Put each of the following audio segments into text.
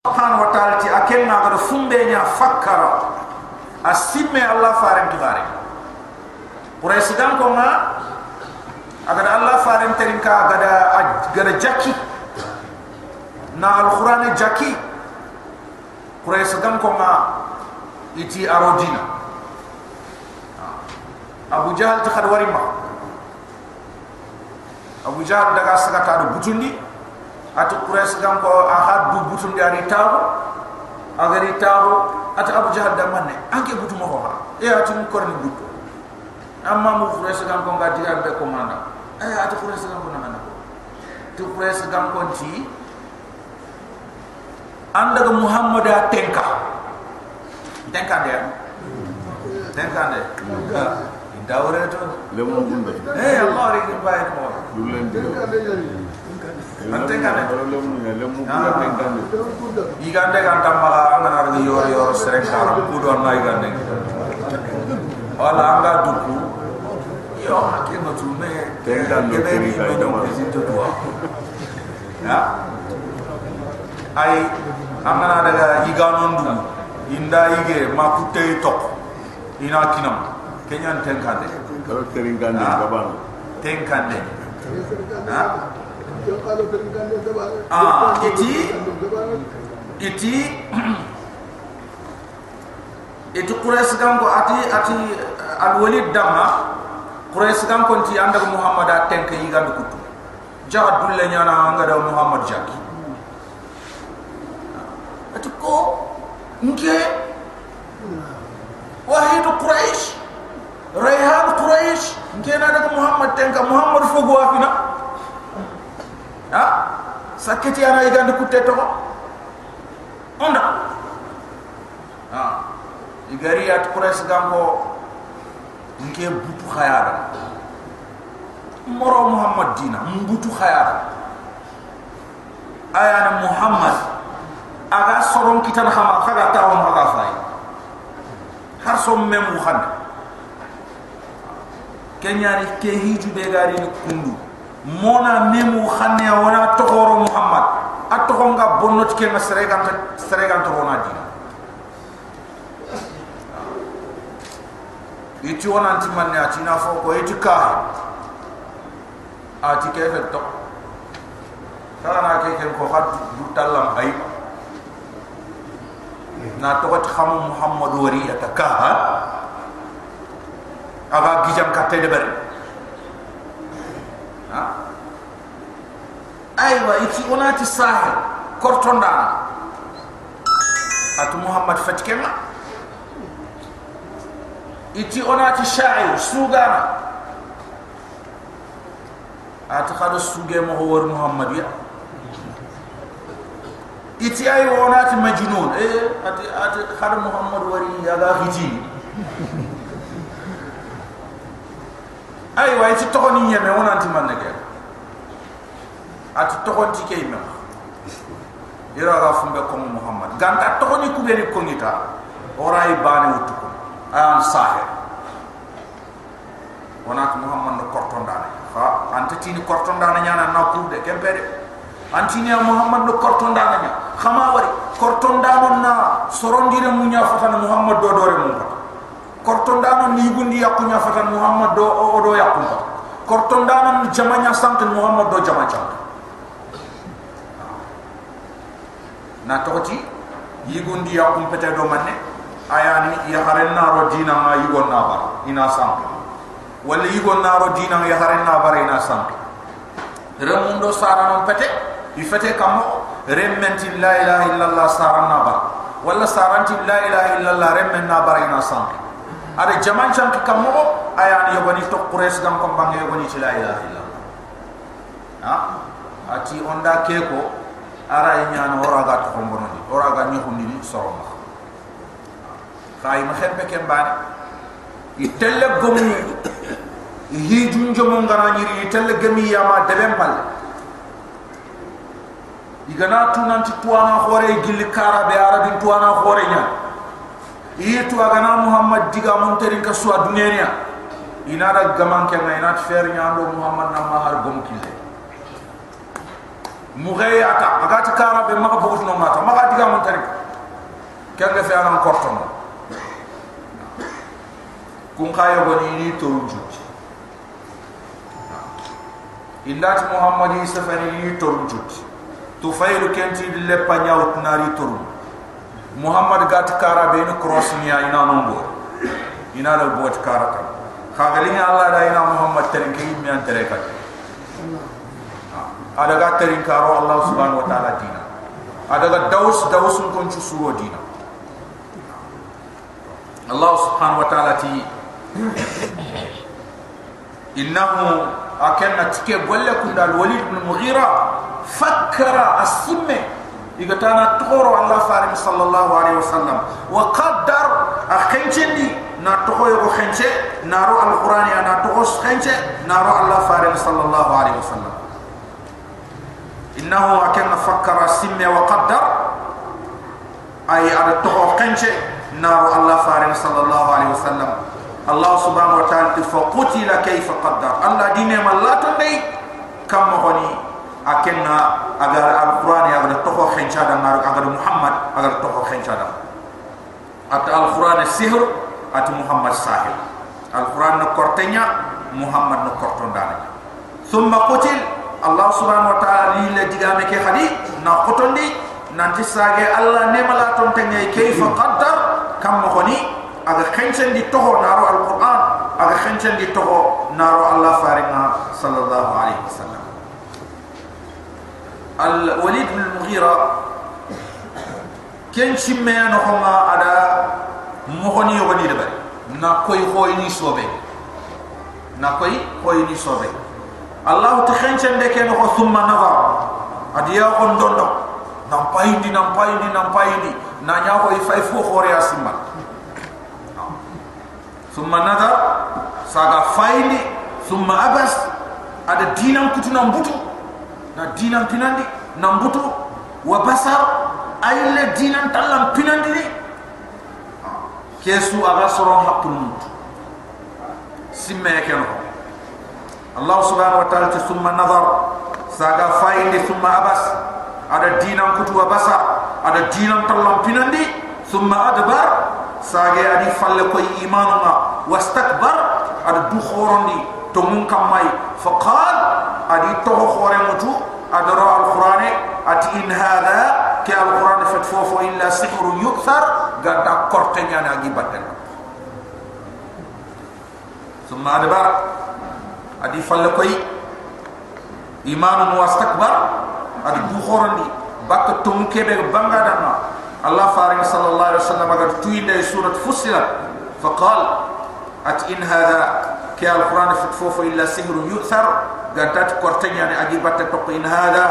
subhanahu wa ta'ala ti akenna ga fumbe nya fakkara. Asimme allah faran kibare quraish dan ko ma aga allah faran terin ka gada gada jaki. Na alquran jaki. Quraish dan ko ma iti arodina abu jahl ta khadwari ma abu jahl daga sagata do butundi ati quraish dan ko ahad du butundi ari tawo agari tawo ati abu jahl da manne anke butu mo ha e ati mu korni butu amma mu quraish dan ko ngadi be ko manda e ati quraish dan ko nana tu quraish dan ko ti anda ga muhammad tenka tenka de tenka de dawre to le mo eh allah ri baye mo du len de an tenka de le mo le mo bunda tenka de igande kan tamma ngana ri yor yor sereng karam ku do na igande wala anga duku. Yo hakke no tu Ah. iti iti iti quraish gango ati ati al walid damma. Quraish gango ti anda muhammad a tenke yigandu kutu jaha dulle nyana anga da muhammad jaki. Ati ko nke wahid quraish rayhan quraish nke na daga muhammad tenka muhammad fogo afina ha? Saketi ana yigandu kutte to onda ha. Igari at quraish gango nke butu khayara moro muhammad dina mbutu khayara ayana muhammad aga soron kitan khama khaga tawon khaga fay har so memu khande kenyani ke hiju be gari ni kundu mona memu khanne wana tokoro muhammad. Atokonga bonnot ke masregan sregan to wona dina. Iti wona anti manne ati na fo ko iti ka. Ati ke fe to. Kala na ke ken ko hat du talam ay na to wat xam muhammad wari ata ka aga gijam ka tede aywa iti wona ti sahel kortonda atu muhammad fatkema iti onati sha'ir sugana ati khado suge mo wor muhammad ya iti ay onati majnun eh ati ati khado muhammad wari ya ga hiji ay wa iti to ni nyeme onanti manne ke ati to ti ke imam. Ira ga fumbe ko muhammad. Ganda to ni kubeni ko ngita oray bane wutuko ayan sahir wonat muhammad no kortondane ha antati ni kortondane nyana na kude kempede antini muhammad no kortondane nya khama wari. Kortondane na sorondire munya fatana muhammad do dore mun pat kortondane ni gundi yakunya fatana muhammad do o do yakun pat kortondane ni jamanya sant muhammad do jamanya na tokoti yigundi yakum pete do manne ayani ya haren na ro dina ma yigon na bar ina sam wala yigon na ro dina ya haren na bar ina sam remundo sara non pete i fete kam remmenti la ilaha illallah sara na bar wala saranti la ilaha illallah remmen na bar ina sam ada jaman chan kam mo ayani yogoni to qures gam kom bang yogoni la ilaha illallah. Ha? Ati onda keko ara nyana ora ga to kombono di ora ga nyohundi ni soroma kay ma xembe kem bani itelle gomu hi junjo mo ngara nyiri. Itelle gemi yama debem pal. Igana tu nanti tuana khore gilli kara be arabin tuana khore nya. Itu agana muhammad diga mon terin ka suwa dunia ina da gaman ke na ina fer nya ando muhammad na mahar gom kille mughayata agati kara be maka bugut no mata. Maka diga mon tarik kanga fe anan korton. Kun kaya goni ni to njut indati muhammadi safari ni to njut to kenti le panyawt nari to muhammad gati kara be ni cross ni ina non ina la bot kara kan kagalinga allah da ina muhammad tarik mi an tarekat ada ga terin karo Allah subhanahu wa ta'ala dina ada ga daus daus kun cu suwo dina Allah subhanahu wa ta'ala ti innahu akanna tike golle kun dal walid ibn mughira fakkara as-simme igatana toro Allah farim sallallahu alaihi wasallam wa qaddar akhenchendi na toho yo khenche naro al-qur'ani na toho khenche naro Allah farim sallallahu alaihi wasallam إنه أكن فكر سمي وقدر أي على التقوى قنشة نار الله فارن صلى الله عليه وسلم الله سبحانه وتعالى فقتل كيف قدر الله دين ما لا تنبي كم مغني أكن أجر القرآن أجر التقوى قنشة نار أجر محمد أجر التقوى قنشة أت القرآن السحر أت محمد ساحر القرآن نكرتنيا محمد نكرتون ثم قتل الله سبحانه وتعالى لدغامك خدي نقطن دي نانتي ساغي الله نيما لا تونتي كيف قدر كم مخني اغا خنشن دي توو نارو القران اغا خنشن دي توو نارو الله فارنا صلى الله عليه وسلم الوليد بن المغيرة كان شيمي نوخما ادا مخني يوبني دبا نا كوي خويني سوبي نا كوي خويني سوبي Allah ta khenchen de ken ko thumma nazar. Adiya on dondo nam payindi nam payindi nam payindi na nya ko ifay fo khore asimba thumma nazar saga fayindi thumma abas. Ada dinam kutuna mbutu na dinam pinandi na mbutu wa basar ayle dinam talam pinandi. Ni kesu aga soron hakul mut simme الله سبحانه وتعالى ثم نظر ساغا فاين summa abas. Ada dinam kutu abasa ada dinam talam pinandi summa adbar. Saga adi falle ko imanu ma wastakbar ada du khorondi to mun kamai faqal adi to khore mutu ada ra alqurane ati in hadha ke alqurane fat fofo illa sihrun yukthar gada kortenya gi batel summa adbar. Adi falle koy imanu wastakbar adi bu khorandi bak tum kebe banga dana allah faring sallallahu alaihi wasallam agar tuinde surat fussilat faqal at in hada ki alquran fatfufu illa sihrun yu'thar gadat kortenya ni agi batte tok in hada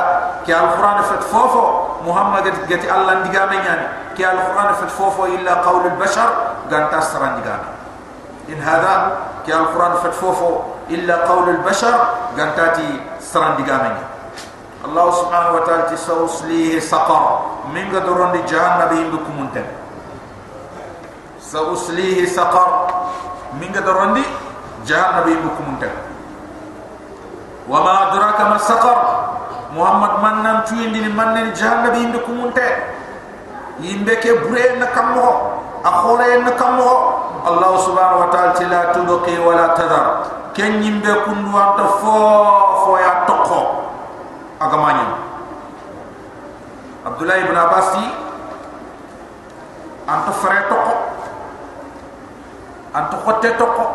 ki alquran fatfufu muhammad gati allah ndigame nyani ki alquran fatfufu illa qawl albashar ganta saran ndigame in hada ki alquran fatfufu إلا قول البشر قنتاتي سران دقامني الله سبحانه وتعالى سأسليه سقر من قدرون جهنم بهم بكم انتن سأسليه سقر من قدرون جهنم بهم بكم انتن وما أدراك ما سقر محمد منن توين دين منن جهنم بهم بكم انتن يمبك برين نكمه أخولين نكمه الله سبحانه وتعالى لا تبقي ولا تذر Ken yimbe kundu anta fo fo ya tokko agamanya. Abdullah ibn abbas anta fere tokko anta khotte tokko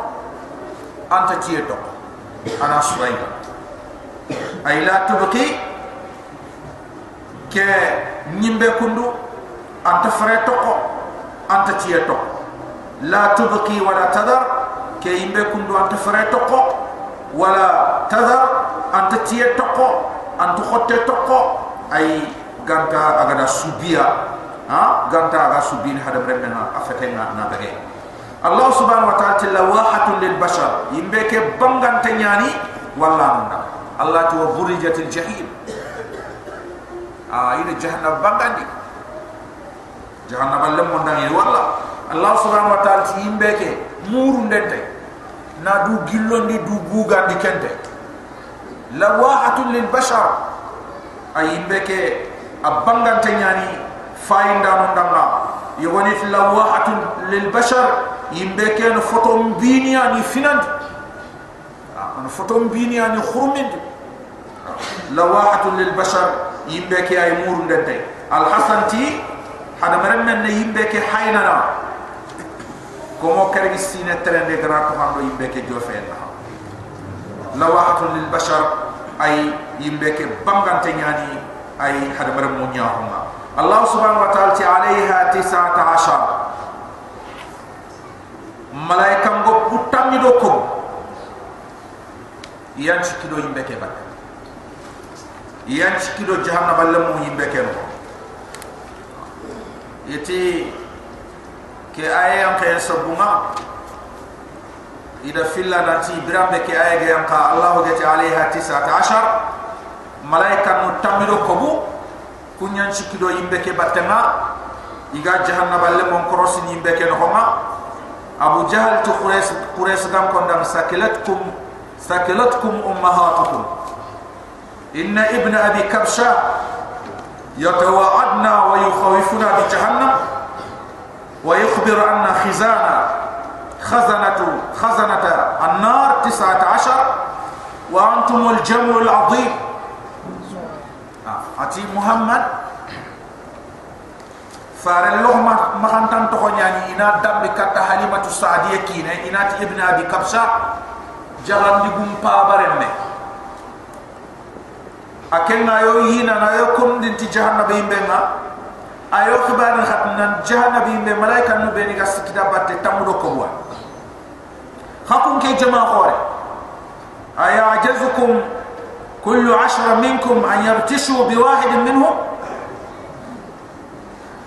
anta tie tokko ana subayba ay la tubki ke yimbe kundu anta fere tokko anta tie tokko la tubki wala tadar كي يمبي كندو أنت فري تقو ولا تذر أنت تيه تقو أنت خطي تقو أي غانتا أغدا سوبيا ها غانتا أغدا سوبين هذا برمنا أفتنا نبغي الله سبحانه وتعالى لواحة للبشر يمبي كي بانغان تنياني والله ننا الله تو برجت الجحيم آه إلى جهنم بانغان جهنم اللي من والله الله سبحانه وتعالى يمبي كي مورون دنتي na du gillondi du gugandi kente lawahatun lil bashar ayimbe ke abangante nyani fayinda non danga yogoni lawahatun lil bashar imbeke no photo mbini ani finand an photo mbini ani khurmind lawahatun lil bashar imbeke ay murunde tay al hasan ti hada maran men imbeke haynana komo kergi sine trende gra to hando imbeke jofena lawahatun lil bashar ay imbeke bangante nyani ay hada maram mo nyaahuma allah subhanahu wa ta'ala ti alayha 19 malaika ngo putammi do ko. Yan cikido imbeke bak. Yan cikido jahannam balle mo imbeke no. Yati ke ayam kay sabunga ida filla nati birambe ke ayage yanka allah gati alayha 19 malaika no tamido kobu kunyan sikido imbe ke batema iga jahannaba le mon korosi imbe ke no abu jahal tu quraish quraish gam kon dam sakilatkum sakilatkum ummahatukum inna ibna abi kabsha yatawaadna wa yukhawifuna bi jahannam ويخبر أن خزانة خزنة, خزنة النار تسعة عشر وأنتم الجمع العظيم. آه، أتي محمد. فار اللغمة مخانتان تخونياني يعني إن دم بكتا حليمة السعدية كينة إنا ابن أبي كبشة. جغان دي بابرنة أكن نايو يو نايو كم دنتي جهنم بيمبنا ayo khibar al khatnan jahannabi be malaika no beni gas batte tamudo ko wa khakum ke jama khore aya ajazukum kullu ashra minkum an yabtishu bi wahidin minhum?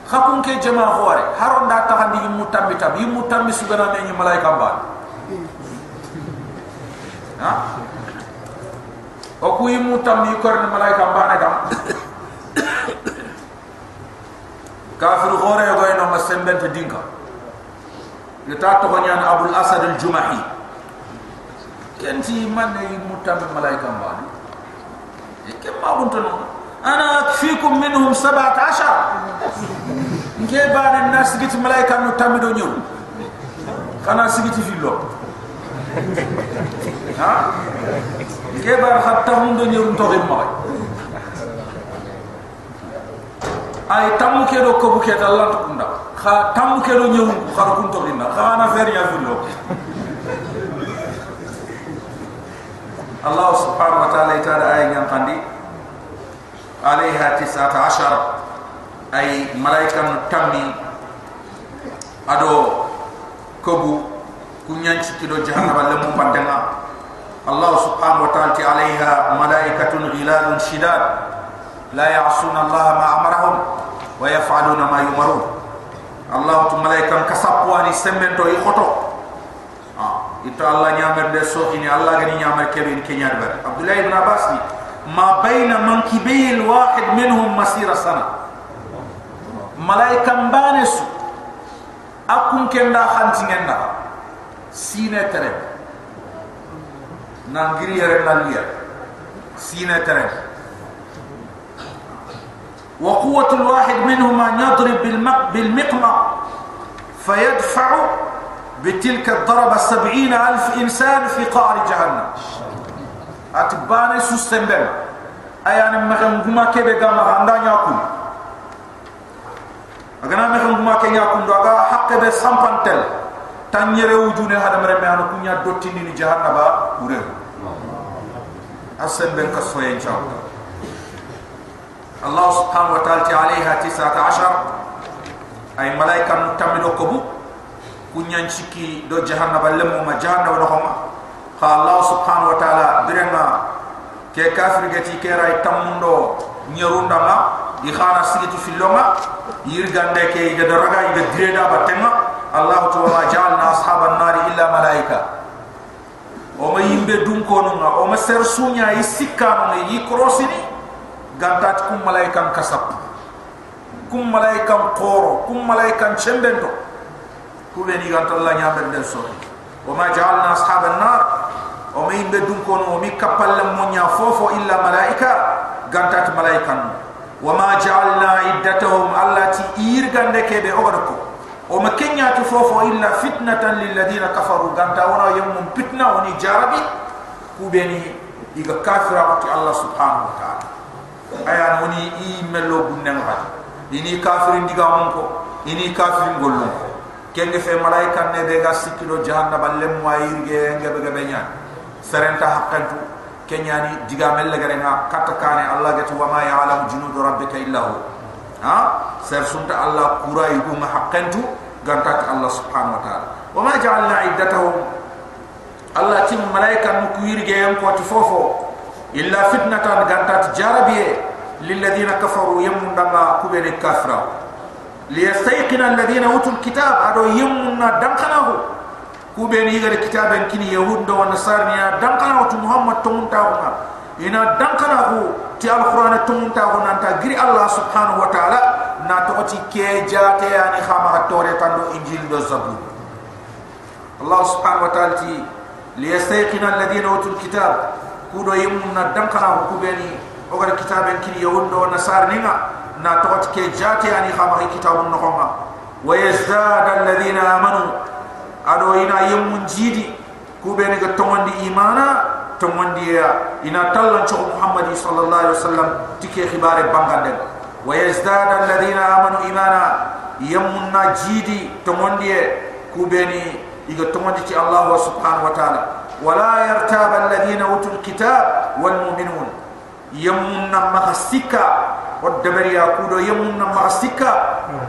Khakum ke jama khore haron da ta handi mu tammi tabi mu tammi su gana me ni malaika ba ha? O ku mu tammi korna malaika ba na gam هارون دا تغن دي يموتام بتاب يموتام بسوغنا نيني ملايكا بان ها وكو يموتام يكورن ملايكا بان دام كافر غوري يغوينو مسنبنت دينكا يتاتو غنيان أبو الأسد الجمحي كنتي من يموتام ملايكا بان كم ما بنتن أنا أكفيكم منهم سبعة عشر كيف بعد الناس جت ملاك أنو تامدو نيو خنا سجت في ay tammu ke do ko buke dal lant kunda kha tammu ke do ñewu xar kun to rinna kha na fer ya fullo allah subhanahu wa ta'ala ita da ay ñan kandi. Alaiha tisata ashar. Ay malaika no tammi ado kobu ku ñan ci kilo jahannama le mu allah subhanahu wa ta'ala ti malaikatun ghilalun shidad. لا يعصون الله ما أمرهم ويفعلون ما يمرون الله ملائكة كسبواني سمنتو يخطو itu Allah nyamar de so ini Allah gani nyamar kebe ini kenyar ber Abdullah ibn Abbas ni ma baina mankibil wahid minhum masira sana malaika mbanes akun kenda khantingenda sine tere nangiri yere nalia sine tere وقوة الواحد منهما يضرب بالمقمع فيدفع بتلك الضربة سبعين ألف إنسان في قعر جهنم. أتباني سستنبل أيانا مخن قما كبه قام عندان يكون أغنى مخن قما كي يكون دو أغا حق به سامپان تل تنير وجوني هذا مرمي أنا كنيا دوتيني جهنم. با وريه أسن بن كسوية إن شاء الله. الله سبحانه وتعالى عليها تسعة عشر أي ملائكة متمدو كبو kunyan chiki do jahannaba lemu ma jahannaba do homa kha allah subhanahu wa ta'ala birenga ke kafir gati ke ray tamundo nyerunda ma di khana sigiti filonga yirgande ke ida raga ida direda batenga allah ta'ala ja'alna ashaban nari illa malaika o ma yimbe dun gantat kum malaikan kasap kum malaikan qoro kum malaikan chembento كوبني قالت الله نعمر دل سوري وما جعلنا أصحاب النار وما يبدون كون ومي كبال لمن يفوفو إلا ملائكة gantat malaikan wa ma ja'alna iddatuhum allati irgande kebe ogadako o ma kenya tu fofo illa fitnatan lil ladina kafaru ganta wana yamum fitna woni jarabi kubeni iga kafira ko Allah subhanahu wa ta'ala ayan woni i mello bunnen ha ini kafirin diga mon ko ini kafirin gollo. Kenge fe malaika ne be ga sikilo jahannaba lem wa irge ngebe ngebe nya serenta hakkantu kenyani diga mel gare nga katakane allah gati wa ma ya'lamu junud rabbika illa hu. Ha? Ser sunta allah kura yugo ma hakkantu gantat allah subhanahu wa ta'ala. Wa ma ja'alna iddatuhum allah tim malaika mu kuirge yam ko fofo illa fitnatan gantat jarabiye lil ladina kafaru yamunda ma kubene kafra liyastayqina alladhina utul kitab ado yamuna dankanahu kubeni yigar kitaben kini yahud do nasarniya dankana to muhammad to munta ko ina dankana ko ti alquran to munta ko nanta giri allah subhanahu wa ta'ala na to ti ke jate ani khama tore tando injil do zabur allah subhanahu wa ta'ala ti liyastayqina alladhina utul kitab kudo yimna dankana ko kubeni o gar kitaben kini yahud do nasarniya na to ti ke jate ani khama kitabun no wa yazdada alladhina amanu ado ina yemun jidi ku be ne ga tomondi imana tomondi ya ina tallan cho muhammadi sallallahu alaihi wasallam tike khibare bangande. Wa yazdad alladhina amanu imana yemun na jidi tomondi ku be ni iga tomondi ti allah subhanahu wa ta'ala ولا يرتاب الذين أوتوا الكتاب والمؤمنون. يمون مغسكا والدبر يقول يمون مغسكا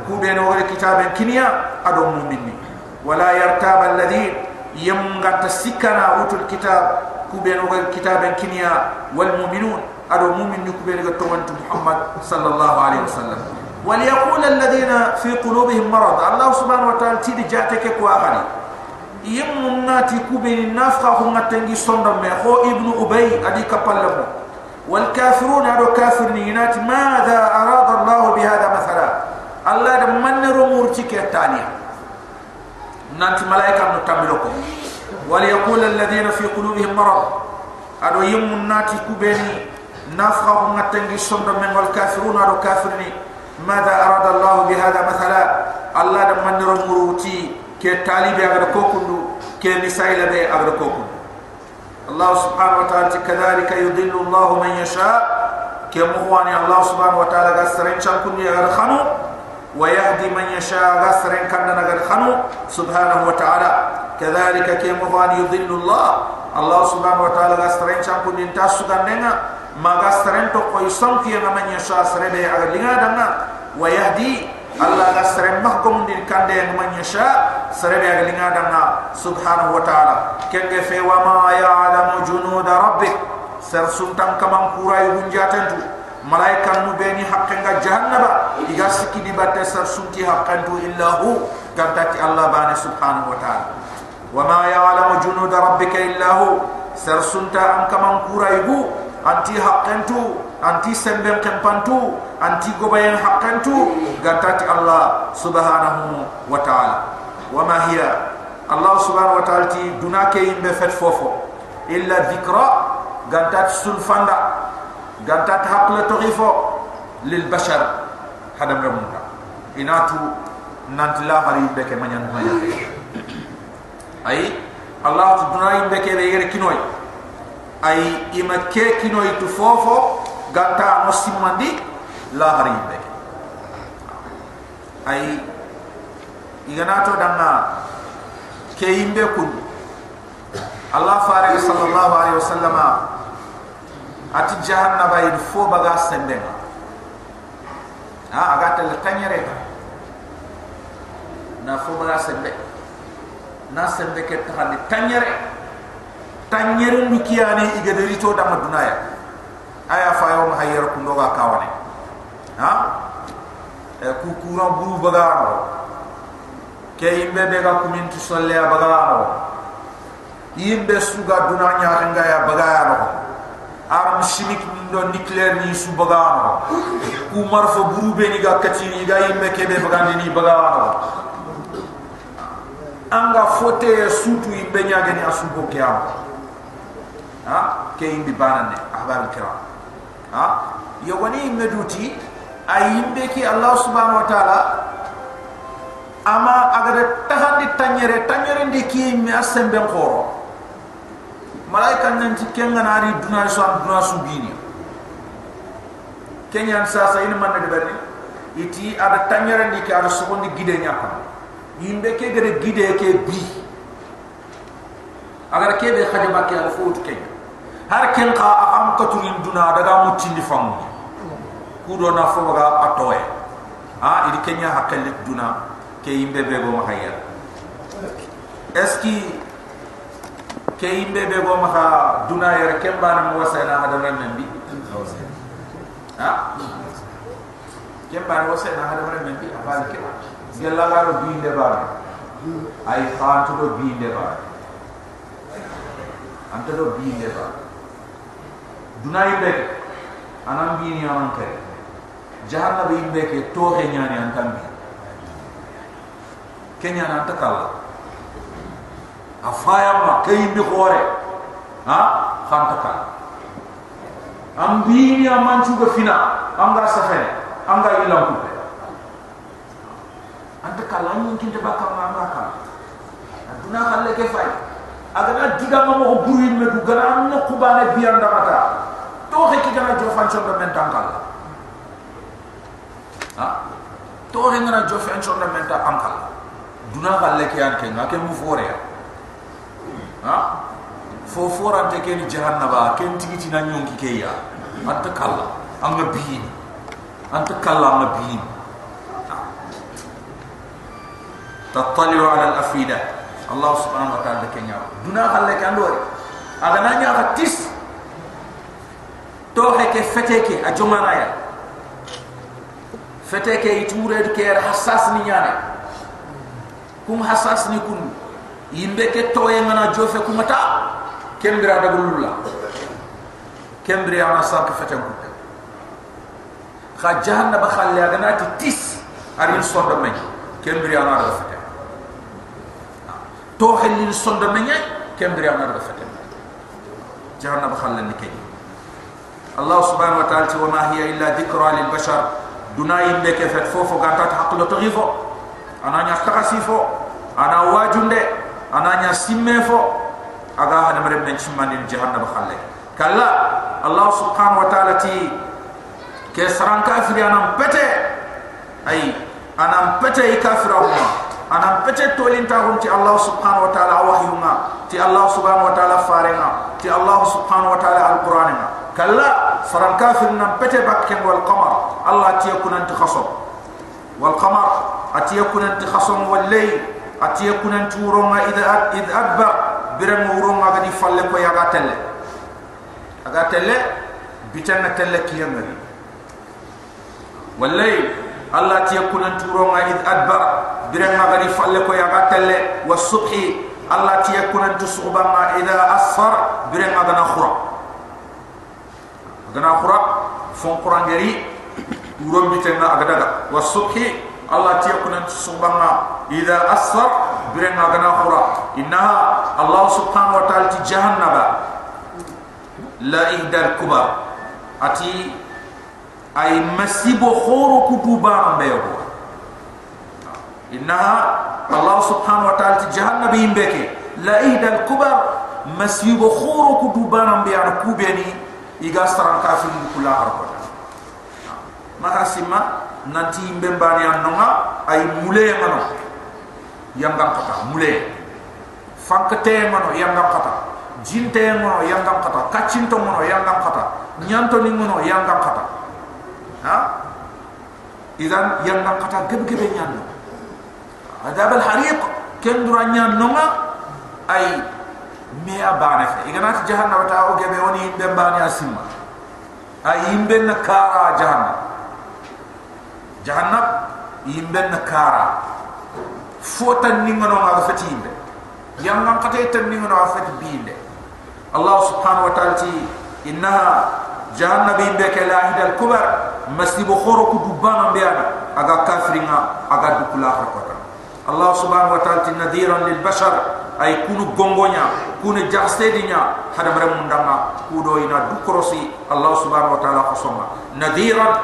كودن وغير كتاب كنيا أدو مؤمنين. ولا يرتاب الذين يمون تسكنا أوتوا الكتاب. كودن وغير كتاب كنيا والمؤمنون. أدو مؤمن كودن غتوانت محمد صلى الله عليه وسلم. وليقول الذين في قلوبهم مرض. الله سبحانه وتعالى تيجي جاتك كواغني yemmun nati kubeni nafqa ko ngatengi sondom me ko ibnu ubay adi kapallamo wal kafirun ado kafir ni nati madha arada allah bi hada mathala allah da mannaru murti ke tania nanti malaika no tamilo ko wal yaqul alladhina fi qulubihim marad ado yemmun nati kubeni nafqa ko ngatengi sondom me wal kafirun ado kafir ni ماذا أراد الله بهذا مثلا الله دم من رمروتي كي طالب أغر كوكندو كي مسائل بي أغر كوكندو الله سبحانه وتعالى كذلك يضل الله من يشاء كي مخواني الله سبحانه وتعالى قصرين شانكني أغر خانو ويهدي من يشاء غسرا كان نغر خنو سبحانه وتعالى كذلك كي مضان يضل الله الله سبحانه وتعالى غسرا شانكو ننتا سغننا ما غسرا تو كوي Allah ga sare mahkum din kande en man yasha sare be ga linga subhanahu wa ta'ala. Ken ge fe wa ma ya'lamu junud rabbik. Sar sun tan kamam kurai hunjatan tu malaika nu be ni ga jahannaba iga siki di batta sar sun hakkan tu illahu. Ganta ti Allah ba subhanahu wa ta'ala. Wa ma ya'lamu junud rabbika illahu. Sar sun ta an kurai bu anti hakkan tu anti semben kempantu anti gobayen haqqantu gantati allah subhanahu wa ta'ala. Wa ma hiya? Allah subhanahu wa ta'ala ti dunake imbe fet fofo. Illa dhikra gantati sulfanda ganta ta hakla to rifo lil bashar hada mramunda inatu nanti la hari beke manyan manya ay allah tu dunay beke be yere kinoy ay ima ke kinoy tu fofo gattano simmandi lahara yimɓe ke ayi iganato danga ke yimɓe kun. Allah farege sallllahu alayhi wa sallama ati jahannaba yin fo baga sembenga a aga telle kañere ga na fo baga sembe na sembe ke taxandi tañere tañere ndukiyane igedarito dama dunaya. Aya fa yo mahayer ku ndoga kawane. Ha? E ku kuran buru baga no ke imbe be ga kumintu solle baga no yimbe suga dunanya ngaya baga no arme chimique ni do nucléaire ni su bagano. Ku marfo burube ni ga kati ni ga yimbe kebe bagandi ni bagano. Anga fote sutu yimbe nyaage ni asubo kiyam ha? Ke yimbi banane ahbab kiram ha? Yogoni meduti ay yimbe ki allah subhanahu wa ta'ala ama agada tahandi tanyere tanyere ndi ki mi asembe khoro malaika nanti kenga nari duna so duna su bini kenya sa sa ina man iti ada tanyere ndi ki ada sokondi gide nyaka yimbe ke gade gide ke bi. Agar ke be khadima ke al fut kenya har ken ka am ko turin duna daga mutindi famu kudo na fo ga atoye ha idi kenya hakelle duna ke yimbe be go mahaya eski ke yimbe be go maha duna yere kemba na mo wasena hada men bi ha? Kemba na wasena hada men bi afal ke gella ga bi inde ba. Khan to do bi inde ba. Anta do bi inde ba dunayibeke anan bini anan kare jahannabe yimbeke toxe ñani an tambi keñana anta kalla a fayama ke yimbi xoore a xanta kalla an bini a mancuga fina anga safene anga yilankupe anta kalla an ñinkinte bakkamma anga kalla aduna xalle ke fay agana digama moxo burin me du gana an na kubane biyandamata to he ki gana jofan chon do men tankal ha? To he ngana jofan chon do men tankal duna galle ke an ke ngake mu fore ya? Ha? Fo fora te ke ni jahannaba ken tigi ti na nyonki ke ya? Anta kala anga bi anta kala anga bi tattaliu ala al afida allah subhanahu wa ta'ala ke nya duna galle ke andore aga na nya tis توحك فتك أجمعنا فتك يتورد كير حساس نيانا. كم حساس نيكون. يمبك توي منا جوف كمتا كم برا الله كم برا أنا ساك فتك خجهنا بخلي أغناتي تيس أرين صدر مني كم برا أنا دفتك توحي للصندمية كم بريان الرفت جهنم خلنا نكي الله سبحانه وتعالى وما هي إلا ذكرى للبشر. دنيا إنك فتفوف قانت حق لطغيف أنا نستقصيف أنا واجن دي أنا نستمي فو أغا هذا مرد من شمان الجهنم بخلي كلا الله سبحانه وتعالى كسران كافر أنا بتي. أي أنا بتي كافر kafirahuma anam pete tolinta hum ti allah subhanahu wa ta'ala wahyunga ti allah subhanahu wa ta'ala farenga ti allah subhanahu wa ta'ala alqur'anina kala saran kafir nam pete bakken wal qamar allah ti yakunan takhasab wal qamar ati yakuna anti khasam wal lay ati yakuna anti uronga idha id adba biram uronga gadi falle ko yaga telle aga telle bitana telle kiyamari wal lay allah ati yakuna anti uronga id adba biram gadi falle ko yaga telle was subhi allah ati yakuna anti subama idha asfar biram gana khura gana khura fon qurangeri urom bitena agadaga was subhi Allah tiya kunan subhana ida asfar birenga gana khura innaha Allah subhanahu wa ta'ala ti jahannaba la ihdal kubar. Ati ay masibo khoro kutuba ambeyo innaha Allah subhanahu wa ta'ala ti jahannabi imbeke la ihdal kubar masibo khoro kutuba ambeyo kubeni iga saran kafir kula harba maka nanti mbembani annonga ay mule ngano yangam kata mule fankete ngano yangam kata jinte ngano yangam kata kacinto ngano yangam kata nyanto ni ngano yangam kata ha idan yangam kata geb gebe nyando adab al hariq kendura nyannonga ay me abane fe iganati jahannama ta o gebe woni mbembani asimma ay imbe na kara jahannama jahannam yimbe na kara fota ningono ma fati yimbe yang ngam kate tan ningono ma fati binde allah subhanahu wa ta'ala ti inna jahannam yimbe ke la hidal kubar masibo khoro ku dubana mbiyana aga kafringa aga dukula hakota allah subhanahu wa ta'ala nadiran lil bashar ay kunu gongonya kunu jaxsedinya hada mare mundanga kudo ina du krosi allah subhanahu wa ta'ala khosoma nadiran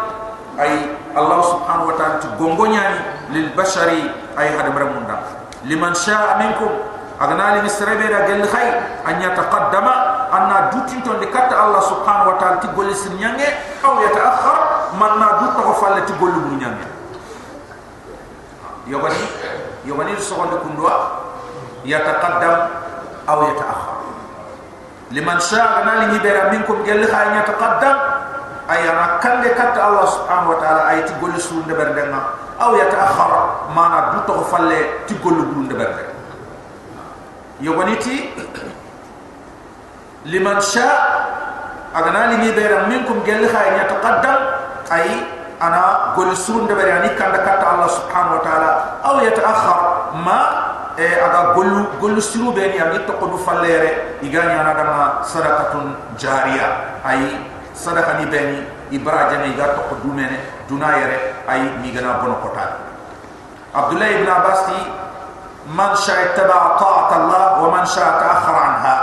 ay allah subhanahu wa ta'ala gongonya lil bashari ay hada mare mundanga liman sha'a minkum agna li misrabe da gel khay an yataqaddama anna dutin ton de katta allah subhanahu wa ta'ala ti golli sin nyange aw yata'akhkhar man na dutta ko falle ti golli bu nyange yogani yogani so gonde kundwa يتقدم أو يتأخر لمن شاء أن يبرى منكم جل خاين يتقدم أي أنا كان لكت الله سبحانه وتعالى أي تقول سون دبردنا أو يتأخر ما ندوت غفل تقول بلون دبردنا يغنيتي لمن شاء أغنى يبرى منكم جل خاين يتقدم أي انا قول سون دبر يعني كان دكات الله سبحانه وتعالى او يتاخر ما اغا قول قول سرو بين يعني تقد فلير يغاني انا دما صدقه جاريه اي صدقه ني بين ابراجن يغا تقد من دنايه اي ميغنا بونو كوتا عبد الله بن عباس من شاء اتبع طاعه الله ومن شاء تاخر عنها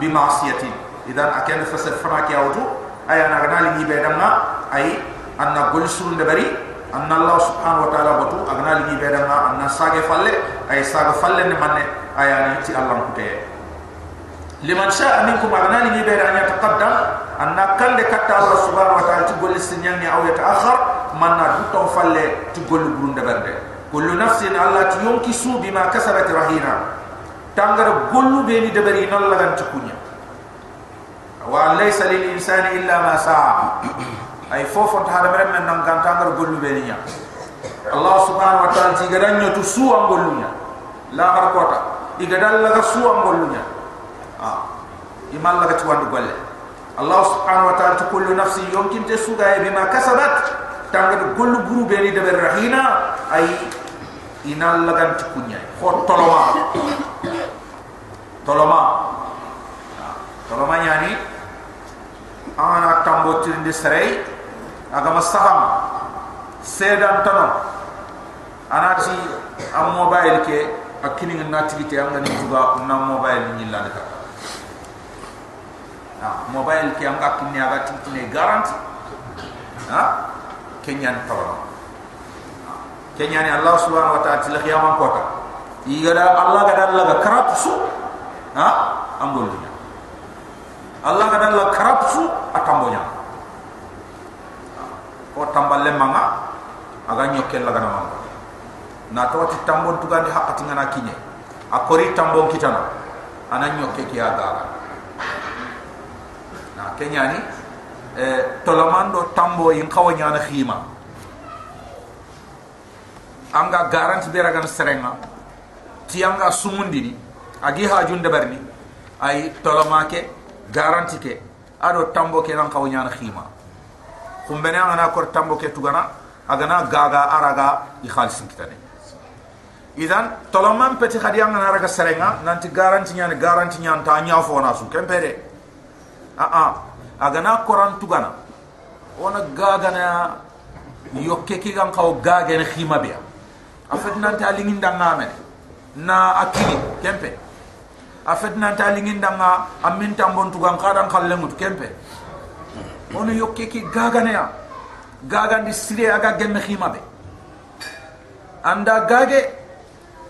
بمعصيه اذا اكن فسر فراك يا وجو اي انا غنالي بينما اي anna gollu siru de bari anna allah subhanahu wa ta'ala batu agna ligi beda ma anna sage falle ay sage falle ne manne aya ni ti allah kute liman sha minkum agna ligi beda an yataqaddam anna kande katta allah subhanahu wa ta'ala ti golli sinyan ni aw yataakhar manna du to falle ti golli burunde berde. Kullu nafsin allah ti yonki su bima kasabat rahina. Tangara gollu be ni debari non lagan ti kunya wa laysa lil insani illa ma sa'a ay fofo ta hada mere men nan ngar gollu be ni Allah subhanahu wa ta'ala ti gadan nyotu su am gollu nya la har kota. I gadan la ga su am gollu nya ah imal la ga ti wandu golle. Allah subhanahu wa ta'ala to kullu nafsin yumkin te su ga bima kasabat. Tanga gollu guru be ni de rahina. Ay inal la gan ti kunya. Ko toloma. Toloma. Toloma nyani ana tambo tirinde serei agama saham sedan tano anati am mobile ke akini ngana tigite am ngani juga na mobile ni la ka ha mobile ke am akini aga tigite garanti. Ha? Kenyan tawra kenyan ni allah subhanahu wa ta'ala tilakh yaman kota. Igada allah gada allah ga karapsu ha? Ambulnya allah gada allah karapsu atambonya ko tamballe manga aga nyokel la gana manga na to ti tambon tu gandi hakati ngana kinye akori tambon kitana ana nyokke ki aga na kenyani e tolomando tambo yin kawanya na khima. Anga garanti bera gan serenga ti anga sumundi ni agi hajun debarni ay tolomake garanti ke ado tambo ke nan kawanya na khima kumbene angana kor tambo ke tugana agana gaga araga i khalisin kitane idan toloman peti khadi angana araga serenga nanti garanti nyane garanti nyan ta nya fo su kempere. A a agana koran tugana. Ona gaga na yokke ki gan kaw gaga ne khima biya afet nanti alingin mene na akili kempe. Afet nanti alingin danga amin tambon tugan kadan kallemut kempe ono yokke ki gagane ya gagandi sire aga gemme khima be anda gage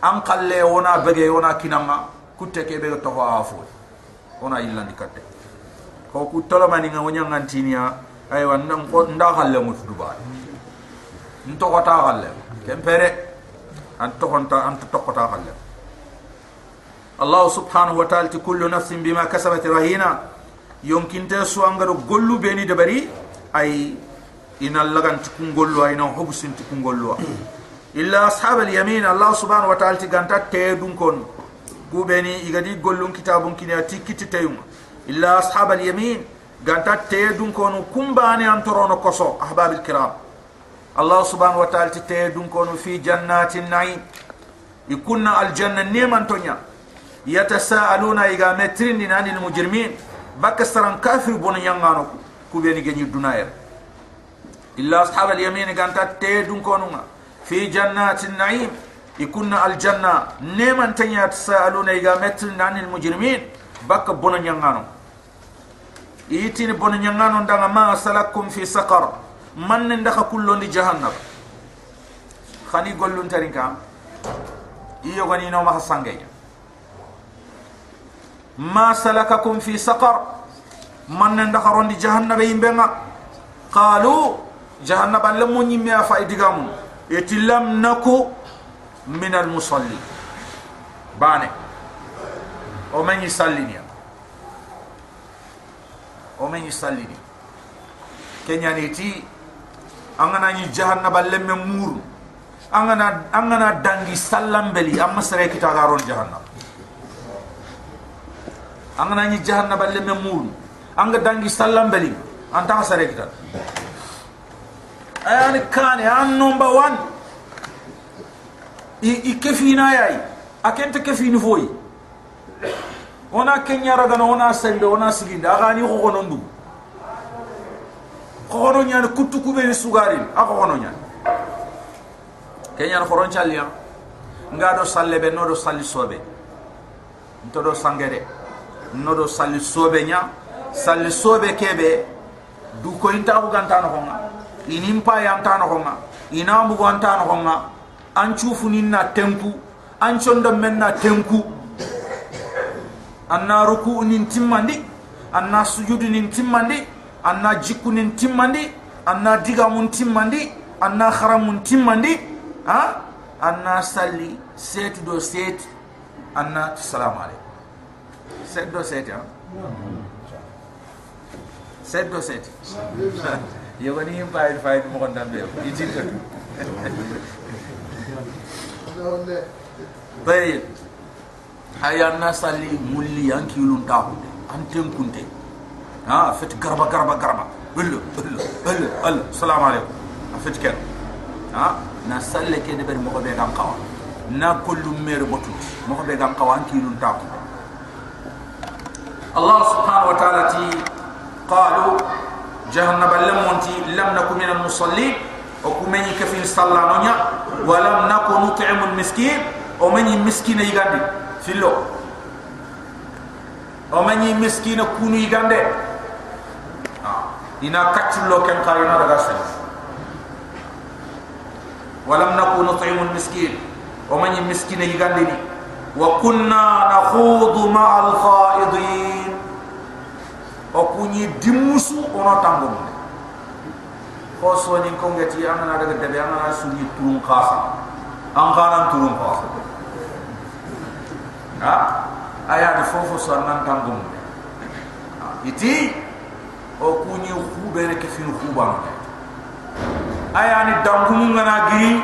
an kalle ona bege ona kinanga kutte ke be to afu ona illandi katte ko ku tolo mani nga wonya ngantinia ay wan nan ko nda halle mut duba nto ko ta halle kempere an to konta an to ko ta halle Allah subhanahu wa ta'ala kullu nafsin bima kasabat rahina yonkinte suwangaro gollu beni dabari ay ina laganti kungolluwa ina hobusinti kungolluwa illa ashab alyamin allah subhanahu wa ta'ala tiganta tedun kon kubeni igadi gollun kitabun kini atikiti tayum illa ashab alyamin ganta tedun kon kumbani antorono koso ahbab alkiram allah subhanahu wa ta'ala tedun kon fi jannatin na'im ikunna aljanna niman tonya yatasaaluna iga metrin dinani almujrimin بك سران كافر بون يانغانو كوبيني غني دونايير إلا أصحاب اليمين كانت تيدون كونوا في جنات النعيم. يكون الجنة نيمان تنيا تسالون إيغا متل نان المجرمين. بك بون يانغانو إيتين بون يانغانو دا ما سلككم في سقر. من ندخ كلون جهنم. خاني غولون تارينكا يوغاني نو ما حسانغي ما سلككم في سقر. من ندخرون جهنم يمبنا قالوا جهنم لم يمي فايدغام يتلم نكو من المصلي. بانه. ومن يصلي ومن يصلي كنيا نيتي. angana ni jahannaba lemme muru angana angana dangi sallambeli amma sere kita garon jahannaba angana ni jahanna balle me mur anga dangi sallam bali anta sare kita. An kan an number 1 i i kefina yai akent kefini voi. ona kenya raga no ona sende ona siginda aga ni ko gono ndu ko gono kuttu kube ni sugari aga gono nyane kenya no foron chalia ngado sallebe no do salli sobe. Ntodo sangere sangere. noɗo salli sooɓe ña salli sooɓe keɓe dukoyinta buganta noxonga inin payanta noxonga ina mbuganta noxonga an cuufunin na tenku an condo men na tenku an na ruku'u nin timmandi an na sujudu nin timmandi an na jikku nin timmandi an na digamun timmandi an na haramun timmandi a an na salli seetu do seetu an na salamu aleykum. set do set ya. Set do set. Ya bani yang pahit pahit mohon tambah. Ijin tu. Baik. Hayat nasali muli yang kiulun tahu. Antem kunte. Ha, fit garba garba garba. Bello, bello, bello, bello. Salam alaikum. Ha, fit ken. Ha, nasali ke deber mohon dekam kawan. Na kulum meru botu. Mohon dekam kawan kiulun tahu. الله سبحانه وتعالى تي قالوا جهنم لم ننتي لم نكن من المصلين. وكمن كفين صلى نونيا ولم نكن نطعم المسكين. ومن المسكين يغاندي في اللو ومن المسكين كونو يغاندي ina آه. kaccullo لو كان daga sel ولم نكن نطعم المسكين. ومن wa man وكنا نخوض مع الخائضين. o kunyi dimusu ono tangum ko so ni kongeti amana daga debe amana suni turun kafa angkaran turun kafa ha? Aya de fofo so nan tangum ha, iti o kunyi hube ne kefin hube aya ni dangum ngana giri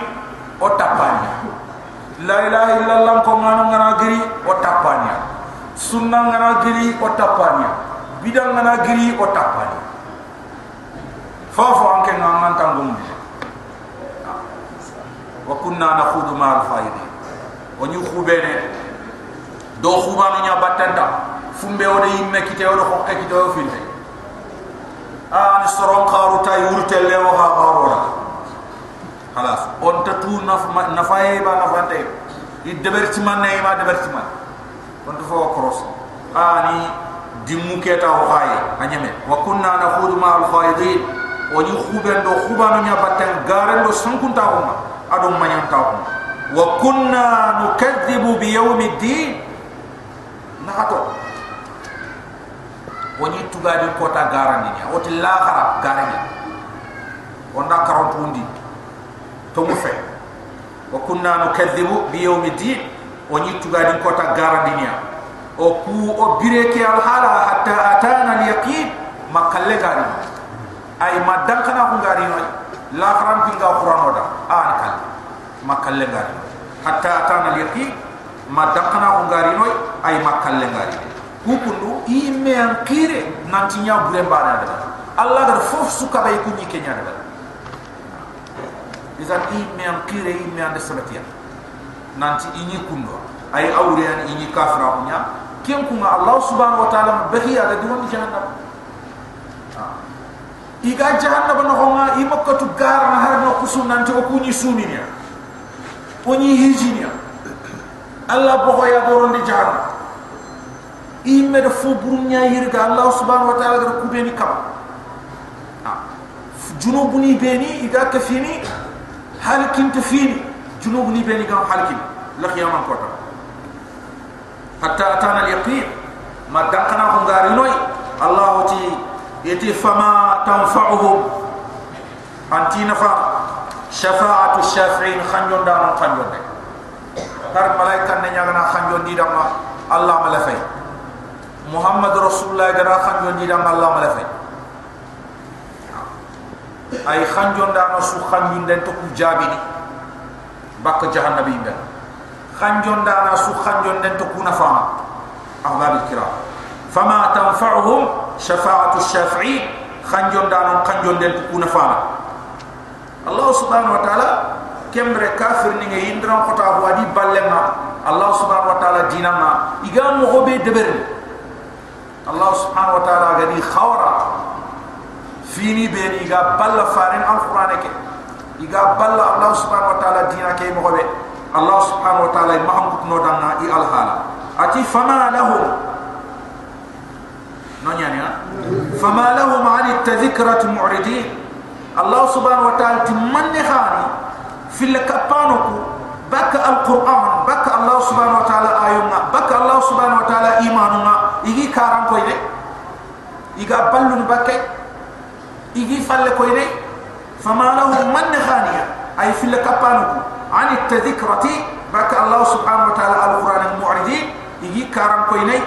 o tapanya la ilaha illallah ko ngana giri o tapanya sunna ngana giri o tapanya bidang ngana giri o tapani fofo anke nga nganta ngum wa kunna nakhudu ma al khayri woni khubene do khubano nya batanda. Fumbe o de yimme kite o ko e kite o finde an soron kharu tay urte le o ha harora khalas. On ta tu naf nafaye ba nafante i deberti man ne ma deberti man on to fo cross. Ani dimu keta o haye anyame wa kunna nakhudu ma al khayri oni khuben do khubano nya batten garen do sankunta ko ma ado manyan ta ko wa kunna nukadzibu bi yawmiddin nato oni tugadi kota garan ni o ti lahara garan ni. Onda karon tundi to mu fe wa kunna nukadzibu bi yawmiddin oni tugadi kota garan ni o ku o bireke al hala hatta atana al yaqin makalle garan ay ma dan kana ko ngari no la kharam ki nga qur'an oda an kal ma kalle ngari hatta atana al yaqin ma dan kana ko ngari no ay ma kalle ngari ku kundu i me an kire nanti nya bure mbana da allah dar fof su ka bay ku ni kenya da izan i an kire i an de sabatia nanti i ni kundo. Ay awre an i ni kafra nya ken kuma allah subhanahu wa ta'ala bahiya da diwan jahannam. Iga jahannaba no honga i makkatu gar na har no kusun nanti o kuni suninya oni hijinia Allah boho ya doron di jahannam. Imme da fo burunya yirga Allah subhanahu wa ta'ala gar kubeni kam. Junubuni beni iga kafini halkin tafini junubuni beni gam halkin la qiyamam kota hatta atana al-yaqin. Ma dakana ko ngari noy Allah ti yati fama tanfa'uhum. Anti nafa shafa'atu shafi'in khanjon da khanjon de. Har malaika ne nyaga na khanjon di dama Allah mala fay Muhammad Rasulullah gara khanjon di dama Allah mala fay ay khanjon da ma su khanjon den to ku jabini bak jahannabi inda خنجون دانا سو خنجون دن تكون فاما أحباب الكرام. فما تنفعهم شفاعة الشافعي خنجون دانا خنجون دن تكون فاما الله سبحانه وتعالى كم كافر نيغي يندران خطاب وادي بالما الله سبحانه وتعالى دينما إيغام مغبي دبر. الله سبحانه وتعالى غني خورا. فيني بيني إيغا بلا فارن القرآن كي. إيغا بلا الله سبحانه وتعالى دينا كي مغوبي Allah subhanahu wa ta'ala ma ham kutno danga i alhala ati fama lahum nonyani ha fama lahum ali tadhkrat mu'ridin Allah subhanahu wa ta'ala timanne khani fil kapanoku baka alquran baka Allah subhanahu wa ta'ala ayunga baka Allah subhanahu wa ta'ala imanunga igi karam koyne iga ballun bakke igi falle koyne fama lahu man khaniya ay fil kapanoku عن التذكرة بك الله سبحانه وتعالى القرآن المعرضين يجي كارم كويني